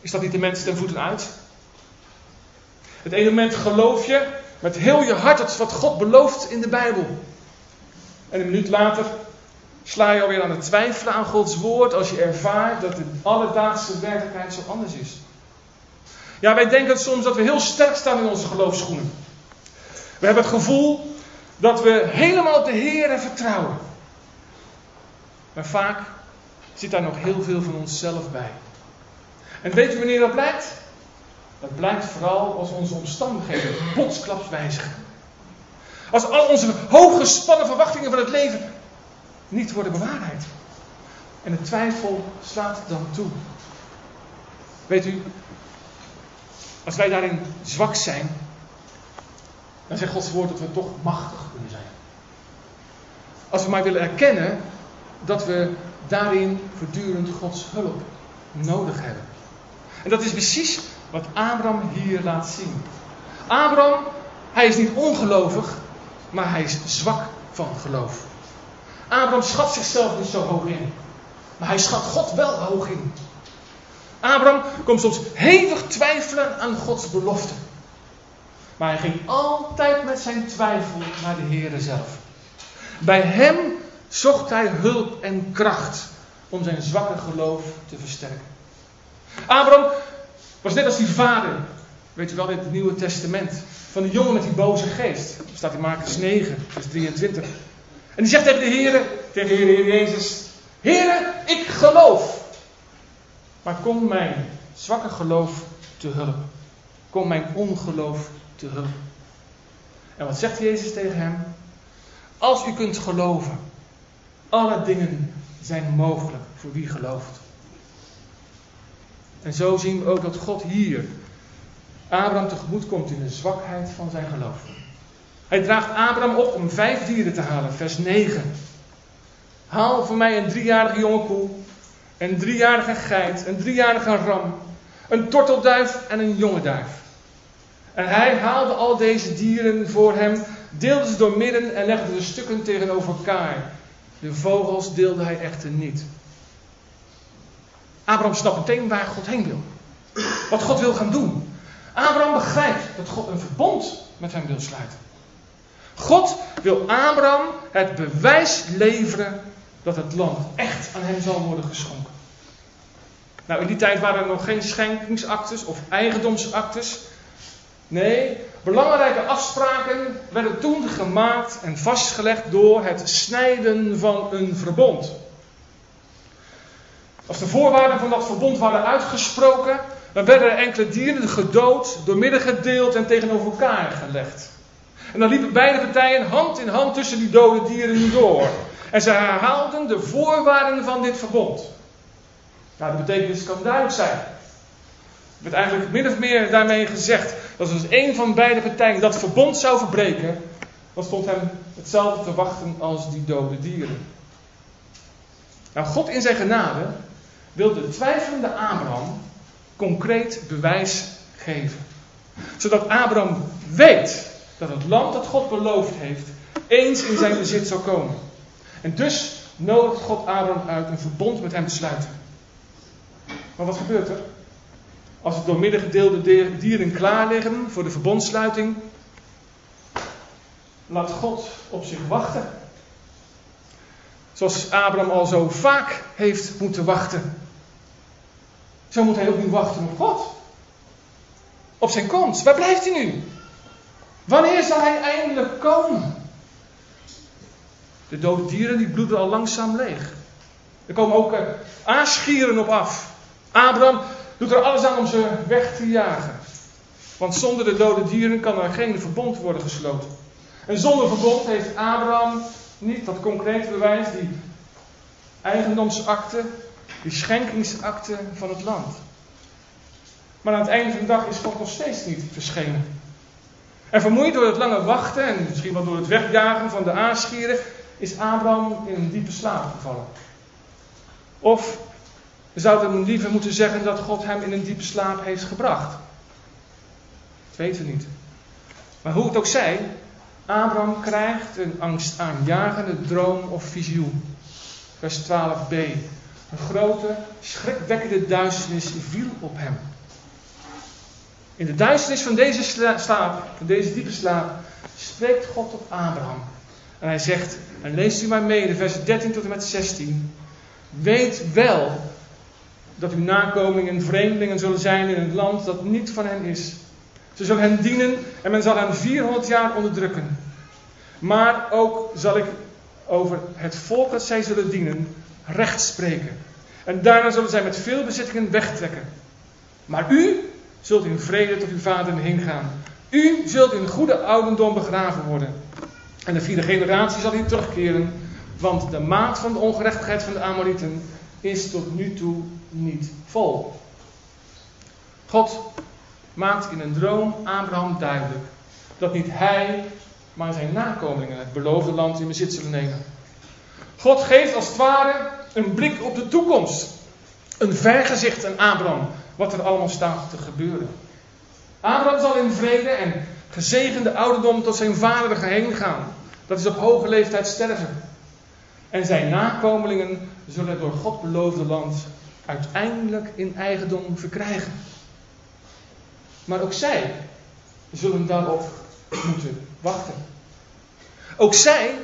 Is dat niet de mens ten voeten uit? Het ene moment geloof je met heel je hart dat wat God belooft in de Bijbel. En een minuut later sla je alweer aan het twijfelen aan Gods woord als je ervaart dat de alledaagse werkelijkheid zo anders is. Ja, wij denken soms dat we heel sterk staan in onze geloofsschoenen. We hebben het gevoel dat we helemaal op de Heer vertrouwen. Maar vaak zit daar nog heel veel van onszelf bij. En weet u wanneer dat blijkt? Dat blijkt vooral als onze omstandigheden plotsklaps wijzigen. Als al onze hooggespannen verwachtingen van het leven niet worden bewaarheid. En de twijfel slaat dan toe. Weet u, als wij daarin zwak zijn, dan zegt Gods woord dat we toch machtig kunnen zijn. Als we maar willen erkennen dat we daarin voortdurend Gods hulp nodig hebben. En dat is precies wat Abraham hier laat zien. Abraham, hij is niet ongelovig, maar hij is zwak van geloof. Abraham schat zichzelf niet zo hoog in, maar hij schat God wel hoog in. Abraham komt soms hevig twijfelen aan Gods belofte. Maar hij ging altijd met zijn twijfel naar de Heere zelf. Bij hem zocht hij hulp en kracht om zijn zwakke geloof te versterken. Abraham was net als die vader, weet u wel in het Nieuwe Testament, van de jongen met die boze geest. Dat staat in Marcus 9, vers 23. En die zegt tegen de Heer, tegen de Heer Jezus, Heere, ik geloof. Maar kom mijn zwakke geloof te hulp. Kom mijn ongeloof te. En wat zegt Jezus tegen hem? Als u kunt geloven, alle dingen zijn mogelijk voor wie gelooft. En zo zien we ook dat God hier Abraham tegemoet komt in de zwakheid van zijn geloof. Hij draagt Abraham op om vijf dieren te halen, vers 9. Haal voor mij een driejarige jonge koe, een driejarige geit, een driejarige ram, een tortelduif en een jonge duif. En hij haalde al deze dieren voor hem, deelde ze door midden en legde de stukken tegenover elkaar. De vogels deelde hij echter niet. Abraham snapt meteen waar God heen wil. Wat God wil gaan doen. Abraham begrijpt dat God een verbond met hem wil sluiten. God wil Abraham het bewijs leveren dat het land echt aan hem zal worden geschonken. Nou, in die tijd waren er nog geen schenkingsactes of eigendomsactes. Nee, belangrijke afspraken werden toen gemaakt en vastgelegd door het snijden van een verbond. Als de voorwaarden van dat verbond waren uitgesproken, dan werden er enkele dieren gedood, doormidden gedeeld en tegenover elkaar gelegd. En dan liepen beide partijen hand in hand tussen die dode dieren door. En ze herhaalden de voorwaarden van dit verbond. Nou, de betekenis kan duidelijk zijn. Er werd eigenlijk min of meer daarmee gezegd dat als een van beide partijen dat verbond zou verbreken, dan stond hem hetzelfde te wachten als die dode dieren. Nou, God in zijn genade wil de twijfelende Abraham concreet bewijs geven. Zodat Abraham weet dat het land dat God beloofd heeft eens in zijn bezit zal komen. En dus nodigt God Abraham uit een verbond met hem te sluiten. Maar wat gebeurt er? Als de doormidden gedeelde dieren klaar liggen voor de verbondsluiting, laat God op zich wachten. Zoals Abraham al zo vaak heeft moeten wachten. Zo moet hij ook nu wachten op God. Op zijn komst. Waar blijft hij nu? Wanneer zal hij eindelijk komen? De dode dieren die bloeden al langzaam leeg. Er komen ook uh, aasgieren op af. Abraham doet er alles aan om ze weg te jagen. Want zonder de dode dieren kan er geen verbond worden gesloten. En zonder verbond heeft Abraham niet dat concrete bewijs, die eigendomsakte, die schenkingsakte van het land. Maar aan het einde van de dag is God nog steeds niet verschenen. En vermoeid door het lange wachten en misschien wel door het wegjagen van de aasgieren, is Abraham in een diepe slaap gevallen. Of we zouden liever moeten zeggen dat God hem in een diepe slaap heeft gebracht. Dat weten we niet. Maar hoe het ook zij, Abraham krijgt een angstaanjagende droom of visioen. Vers 12b. Een grote, schrikwekkende duisternis viel op hem. In de duisternis van deze slaap, van deze diepe slaap, spreekt God tot Abraham. En hij zegt, en leest u maar mede, vers 13 tot en met 16. Weet wel dat uw nakomelingen vreemdelingen zullen zijn in een land dat niet van hen is. Ze zullen hen dienen en men zal hen 400 jaar onderdrukken. Maar ook zal ik over het volk dat zij zullen dienen recht spreken. En daarna zullen zij met veel bezittingen wegtrekken. Maar u zult in vrede tot uw vader heen gaan. U zult in goede ouderdom begraven worden. En de vierde generatie zal hier terugkeren, want de maat van de ongerechtigheid van de Amorieten is tot nu toe niet vol. God maakt in een droom Abraham duidelijk dat niet hij, maar zijn nakomelingen het beloofde land in bezit zullen nemen. God geeft als het ware een blik op de toekomst. Een vergezicht aan Abraham, wat er allemaal staat te gebeuren. Abraham zal in vrede en gezegende ouderdom tot zijn vader heen gaan. Dat is op hoge leeftijd sterven. En zijn nakomelingen zullen het door God beloofde land uiteindelijk in eigendom verkrijgen. Maar ook zij zullen daarop moeten wachten. Ook zij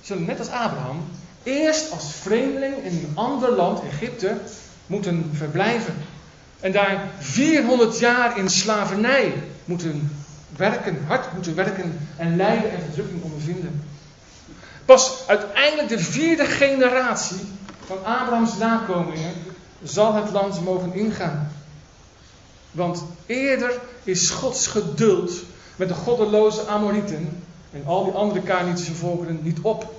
zullen net als Abraham eerst als vreemdeling in een ander land, Egypte, moeten verblijven. En daar 400 jaar in slavernij moeten werken, hard moeten werken en lijden en verdrukking ondervinden. Pas uiteindelijk de vierde generatie van Abrahams nakomelingen zal het land mogen ingaan. Want eerder is Gods geduld met de goddeloze Amorieten en al die andere Kanitische volkeren niet op.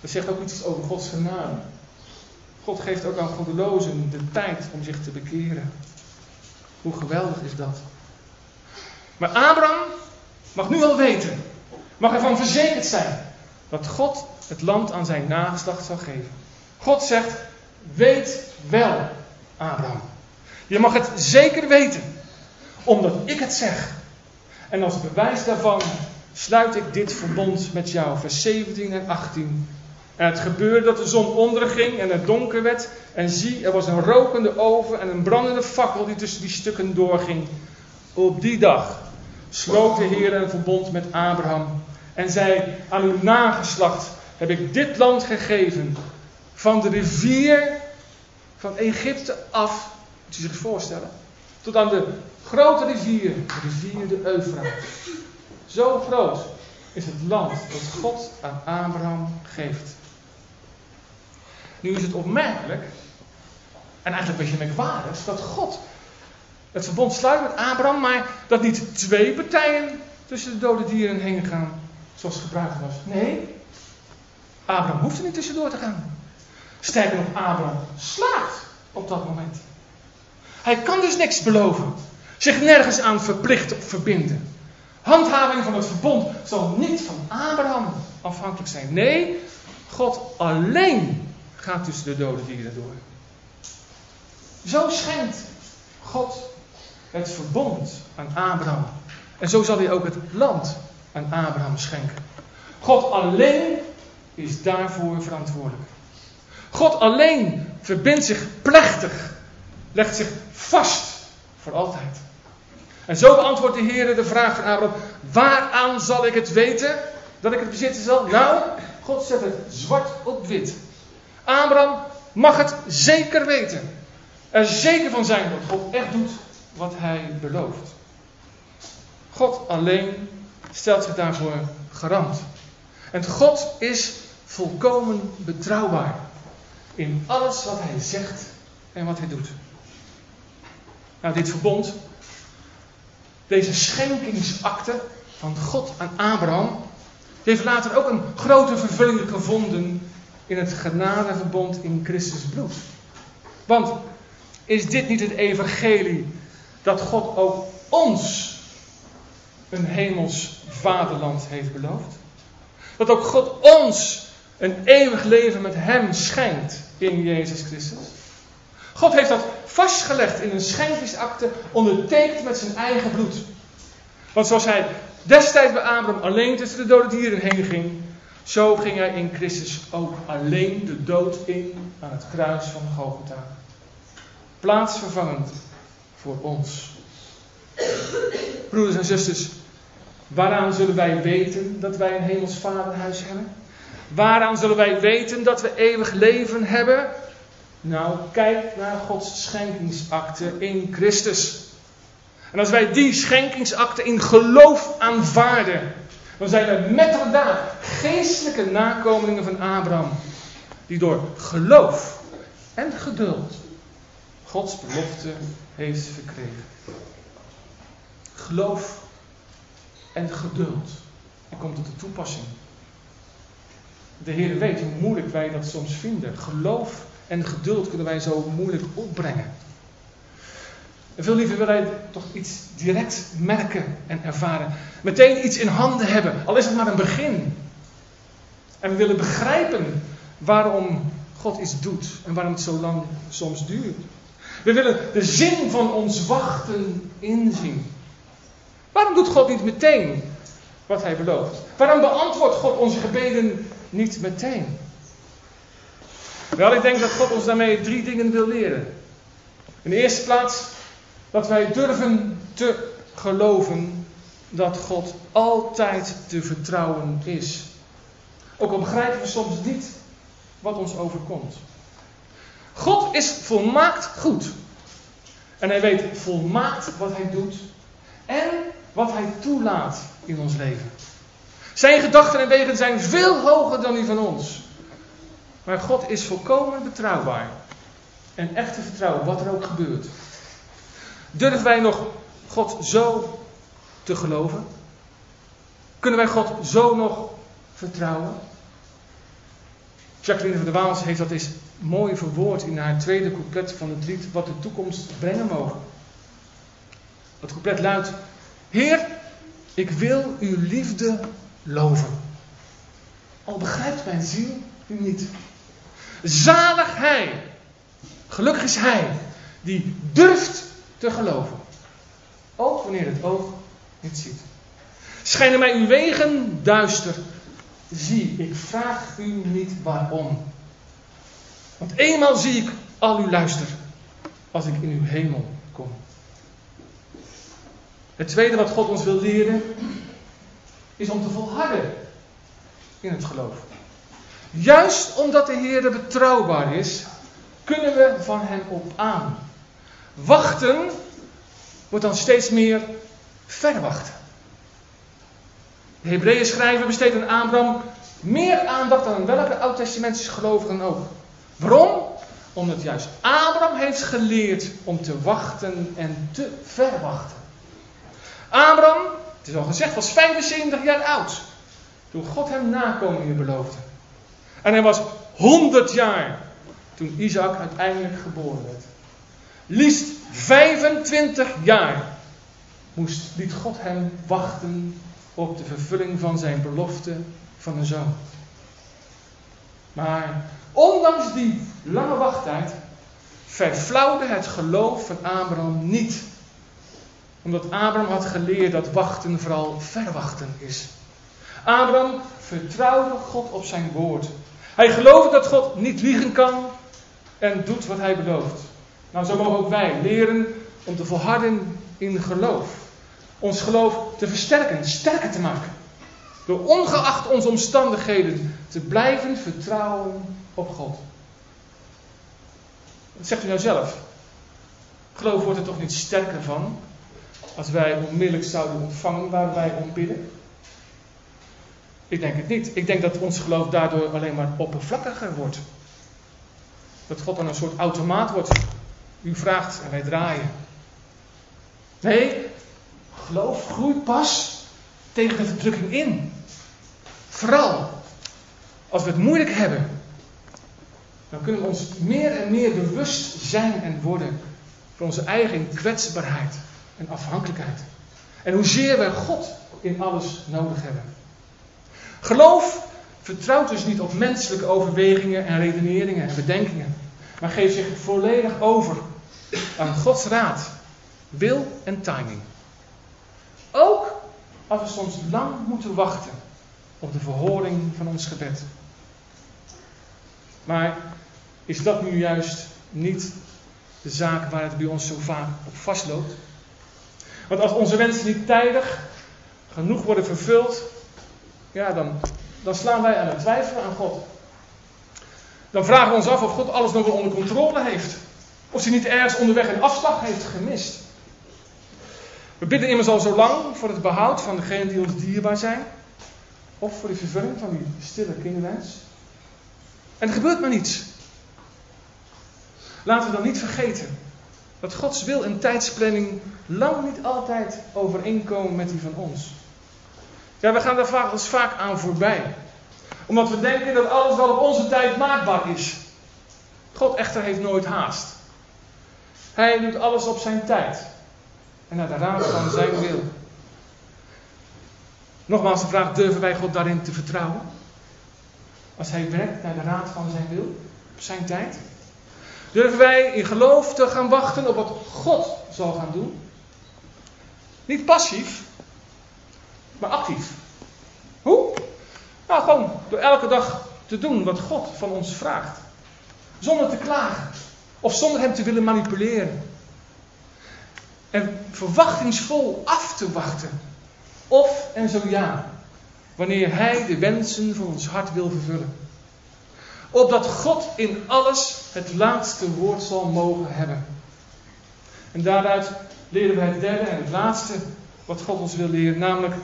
Dat zegt ook iets over Gods genade. God geeft ook aan goddelozen de tijd om zich te bekeren. Hoe geweldig is dat? Maar Abraham mag nu al weten, mag ervan verzekerd zijn, dat God het land aan zijn nageslacht zal geven. God zegt, weet wel, Abraham. Je mag het zeker weten, omdat ik het zeg. En als bewijs daarvan sluit ik dit verbond met jou. Vers 17 en 18. En het gebeurde dat de zon onderging en het donker werd. En zie, er was een rokende oven en een brandende fakkel die tussen die stukken doorging. Op die dag sloot de Heer een verbond met Abraham. En zei, aan uw nageslacht heb ik dit land gegeven. Van de rivier van Egypte af. Moet je zich voorstellen. Tot aan de grote rivier, de rivier de Eufraat. Zo groot is het land dat God aan Abraham geeft. Nu is het opmerkelijk, en eigenlijk een beetje merkwaardig, dat God het verbond sluit met Abraham, maar dat niet twee partijen tussen de dode dieren heen gaan, zoals gebruikt was. Nee, Abraham hoeft er niet tussendoor te gaan. Sterker nog, Abraham slaagt op dat moment. Hij kan dus niks beloven, zich nergens aan verplichten of verbinden. Handhaving van het verbond zal niet van Abraham afhankelijk zijn. Nee, God alleen gaat tussen de dode dieren door. Zo schenkt God het verbond aan Abraham. En zo zal hij ook het land aan Abraham schenken. God alleen is daarvoor verantwoordelijk. God alleen verbindt zich plechtig, legt zich vast voor altijd. En zo beantwoordt de Heer de vraag van Abraham: Waaraan zal ik het weten dat ik het bezitten zal? Nou, God zet het zwart op wit. Abraham mag het zeker weten. Er zeker van zijn dat God echt doet wat hij belooft. God alleen stelt zich daarvoor garant. En God is volkomen betrouwbaar in alles wat hij zegt en wat hij doet. Nou, dit verbond, deze schenkingsakte van God aan Abraham, heeft later ook een grote vervulling gevonden in het genadeverbond in Christus bloed. Want is dit niet het evangelie dat God ook ons een hemels vaderland heeft beloofd? Dat ook God ons een eeuwig leven met Hem schenkt in Jezus Christus? God heeft dat vastgelegd in een schenkingsakte, ondertekend met zijn eigen bloed. Want zoals hij destijds bij Abraham alleen tussen de dode dieren heen ging, zo ging hij in Christus ook alleen de dood in aan het kruis van Golgotha. Plaatsvervangend voor ons. Broeders en zusters, waaraan zullen wij weten dat wij een hemels vaderhuis hebben? Waaraan zullen wij weten dat we eeuwig leven hebben? Nou, kijk naar Gods schenkingsakte in Christus. En als wij die schenkingsakte in geloof aanvaarden, dan zijn we met elkaar geestelijke nakomelingen van Abraham, die door geloof en geduld Gods belofte heeft verkregen. geloof en geduld. Die komt tot de toepassing. De Heer weet hoe moeilijk wij dat soms vinden. Geloof en geduld kunnen wij zo moeilijk opbrengen. En veel liever willen wij toch iets direct merken en ervaren. Meteen iets in handen hebben, al is het maar een begin. En we willen begrijpen waarom God iets doet en waarom het zo lang soms duurt. We willen de zin van ons wachten inzien. Waarom doet God niet meteen wat hij belooft? Waarom beantwoordt God onze gebeden niet meteen? Wel, ik denk dat God ons daarmee drie dingen wil leren. In de eerste plaats dat wij durven te geloven dat God altijd te vertrouwen is. Ook al begrijpen we soms niet wat ons overkomt. God is volmaakt goed. En hij weet volmaakt wat hij doet en wat hij toelaat in ons leven. Zijn gedachten en wegen zijn veel hoger dan die van ons. Maar God is volkomen betrouwbaar. En echt te vertrouwen, wat er ook gebeurt. Durven wij nog God zo te geloven? Kunnen wij God zo nog vertrouwen? Jacqueline van der Waals heeft dat eens mooi verwoord in haar tweede couplet van het lied Wat de toekomst brengen mogen. Dat couplet luidt: Heer, ik wil uw liefde loven. Al begrijpt mijn ziel u niet. Zalig hij, gelukkig is hij, die durft te geloven. Ook wanneer het oog niet ziet. Schijnen mij uw wegen duister. Zie, ik vraag u niet waarom. Want eenmaal zie ik al uw luister als ik in uw hemel kom. Het tweede wat God ons wil leren is om te volharden in het geloof. Juist omdat de Heer betrouwbaar is, kunnen we van Hem op aan. Wachten wordt dan steeds meer verwachten. De Hebreeën schrijver besteedt aan Abraham meer aandacht dan welke oud-testamentische gelovigen ook. Waarom? Omdat juist Abraham heeft geleerd om te wachten en te verwachten. Abraham, het is al gezegd, was 75 jaar oud toen God hem nakomelingen beloofde. En hij was 100 jaar toen Isaac uiteindelijk geboren werd. Liefst 25 jaar moest, liet God hem wachten op de vervulling van zijn belofte van een zoon. Maar ondanks die lange wachttijd verflauwde het geloof van Abraham niet. Omdat Abraham had geleerd dat wachten vooral verwachten is. Abraham vertrouwde God op zijn woord. Hij geloofde dat God niet liegen kan en doet wat hij belooft. Nou, zo mogen ook wij leren om te volharden in geloof. Ons geloof te versterken, sterker te maken. Door ongeacht onze omstandigheden te blijven vertrouwen op God. Wat zegt u nou zelf? Geloof wordt er toch niet sterker van als wij onmiddellijk zouden ontvangen waar wij om? Ik denk het niet. Ik denk dat ons geloof daardoor alleen maar oppervlakkiger wordt. Dat God dan een soort automaat wordt. U vraagt en wij draaien. Nee, geloof groeit pas tegen de verdrukking in. Vooral als we het moeilijk hebben, dan kunnen we ons meer en meer bewust zijn en worden van onze eigen kwetsbaarheid en afhankelijkheid. En hoezeer wij God in alles nodig hebben. Geloof vertrouwt dus niet op menselijke overwegingen en redeneringen en bedenkingen, maar geeft zich volledig over aan Gods raad, wil en timing. Ook als we soms lang moeten wachten op de verhoring van ons gebed. Maar is dat nu juist niet de zaak waar het bij ons zo vaak op vastloopt? Want als onze wensen niet tijdig genoeg worden vervuld, ja, dan, dan slaan wij aan het twijfelen aan God. Dan vragen we ons af of God alles nog wel onder controle heeft. Of hij niet ergens onderweg een afslag heeft gemist. We bidden immers al zo lang voor het behoud van degenen die ons dierbaar zijn. Of voor de vervulling van die stille kinderwens. En er gebeurt maar niets. Laten we dan niet vergeten dat Gods wil en tijdsplanning lang niet altijd overeenkomen met die van ons. Ja, we gaan daar vaak, vaak aan voorbij. Omdat we denken dat alles wel op onze tijd maakbaar is. God echter heeft nooit haast. Hij doet alles op zijn tijd. En naar de raad van zijn wil. Nogmaals de vraag, durven wij God daarin te vertrouwen? Als hij werkt naar de raad van zijn wil, op zijn tijd? Durven wij in geloof te gaan wachten op wat God zal gaan doen? Niet passief, maar actief. Hoe? Nou, gewoon door elke dag te doen wat God van ons vraagt. Zonder te klagen. Of zonder hem te willen manipuleren. En verwachtingsvol af te wachten. Of en zo ja. Wanneer hij de wensen van ons hart wil vervullen. Opdat God in alles het laatste woord zal mogen hebben. En daaruit leren we het derde en het laatste wat God ons wil leren. Namelijk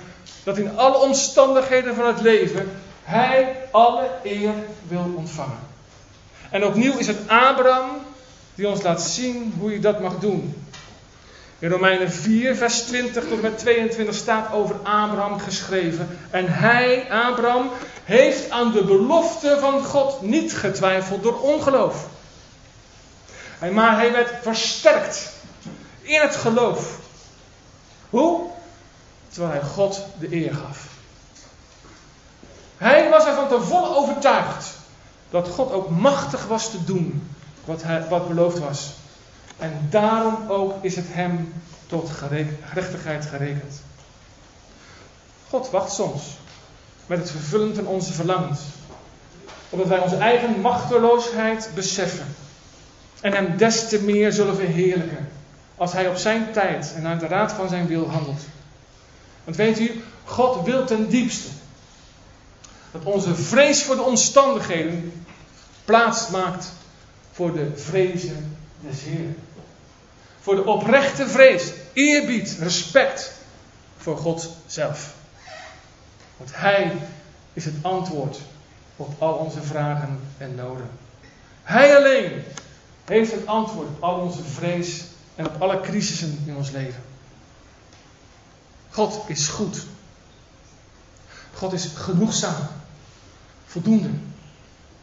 dat in alle omstandigheden van het leven Hij alle eer wil ontvangen. En opnieuw is het Abraham die ons laat zien hoe je dat mag doen. In Romeinen 4, vers 20 tot met 22 staat over Abraham geschreven. En hij, Abraham, heeft aan de belofte van God niet getwijfeld door ongeloof. Maar hij werd versterkt in het geloof. Hoe? Terwijl hij God de eer gaf. Hij was ervan te volle overtuigd dat God ook machtig was te doen wat, hij, wat beloofd was. En daarom ook is het hem tot gerechtigheid gerekend. God wacht soms met het vervullen van onze verlangens. Omdat wij onze eigen machteloosheid beseffen. En hem des te meer zullen verheerlijken. Als hij op zijn tijd en naar de raad van zijn wil handelt. Want weet u, God wil ten diepste dat onze vrees voor de omstandigheden plaats maakt voor de vrezen des Heeren. Voor de oprechte vrees, eerbied, respect voor God zelf. Want Hij is het antwoord op al onze vragen en noden. Hij alleen heeft het antwoord op al onze vrees en op alle crisissen in ons leven. God is goed. God is genoegzaam. Voldoende.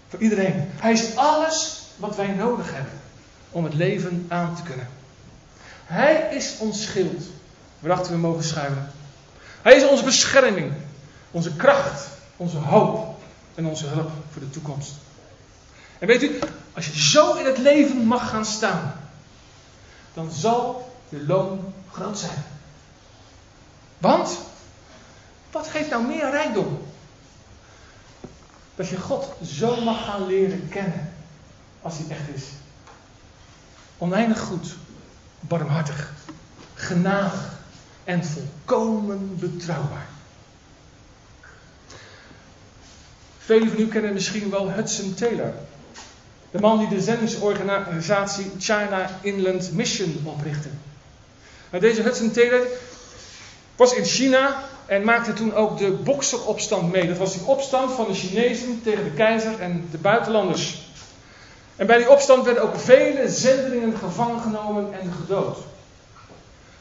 Voor iedereen. Hij is alles wat wij nodig hebben om het leven aan te kunnen. Hij is ons schild waarachter we mogen schuilen. Hij is onze bescherming, onze kracht, onze hoop en onze hulp voor de toekomst. En weet u, als je zo in het leven mag gaan staan, dan zal je loon groot zijn. Want, wat geeft nou meer rijkdom? Dat je God zo mag gaan leren kennen als hij echt is. Oneindig goed, barmhartig, genadig en volkomen betrouwbaar. Velen van u kennen misschien wel Hudson Taylor. De man die de zendingsorganisatie China Inland Mission oprichtte. Nou, deze Hudson Taylor was in China en maakte toen ook de bokseropstand mee. Dat was die opstand van de Chinezen tegen de keizer en de buitenlanders. En bij die opstand werden ook vele zendelingen gevangen genomen en gedood.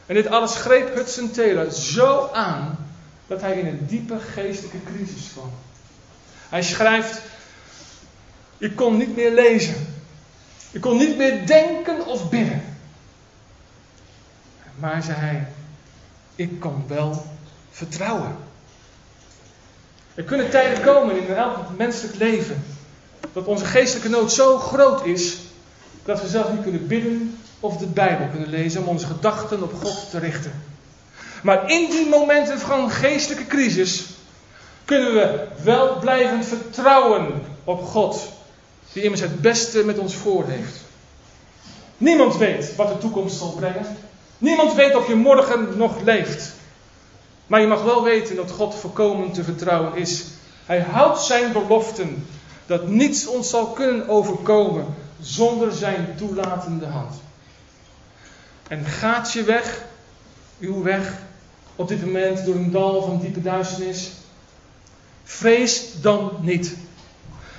En dit alles greep Hudson Taylor zo aan dat hij in een diepe geestelijke crisis kwam. Hij schrijft: Ik kon niet meer lezen. Ik kon niet meer denken of bidden. Maar zei hij: Ik kon wel vertrouwen. Er kunnen tijden komen in elk menselijk leven dat onze geestelijke nood zo groot is dat we zelfs niet kunnen bidden of de Bijbel kunnen lezen om onze gedachten op God te richten. Maar in die momenten van geestelijke crisis kunnen we wel blijven vertrouwen op God, die immers het beste met ons voor heeft. Niemand weet wat de toekomst zal brengen. Niemand weet of je morgen nog leeft. Maar je mag wel weten dat God voorkomen te vertrouwen is. Hij houdt zijn beloften dat niets ons zal kunnen overkomen zonder zijn toelatende hand. En gaat je weg, uw weg, op dit moment door een dal van diepe duisternis? Vrees dan niet.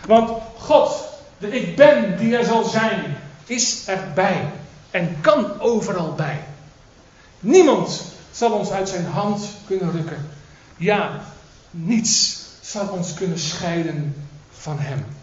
Want God, de ik ben die er zal zijn, is erbij. en kan overal bij. Niemand zal ons uit zijn hand kunnen rukken. Ja, niets zal ons kunnen scheiden van Hem.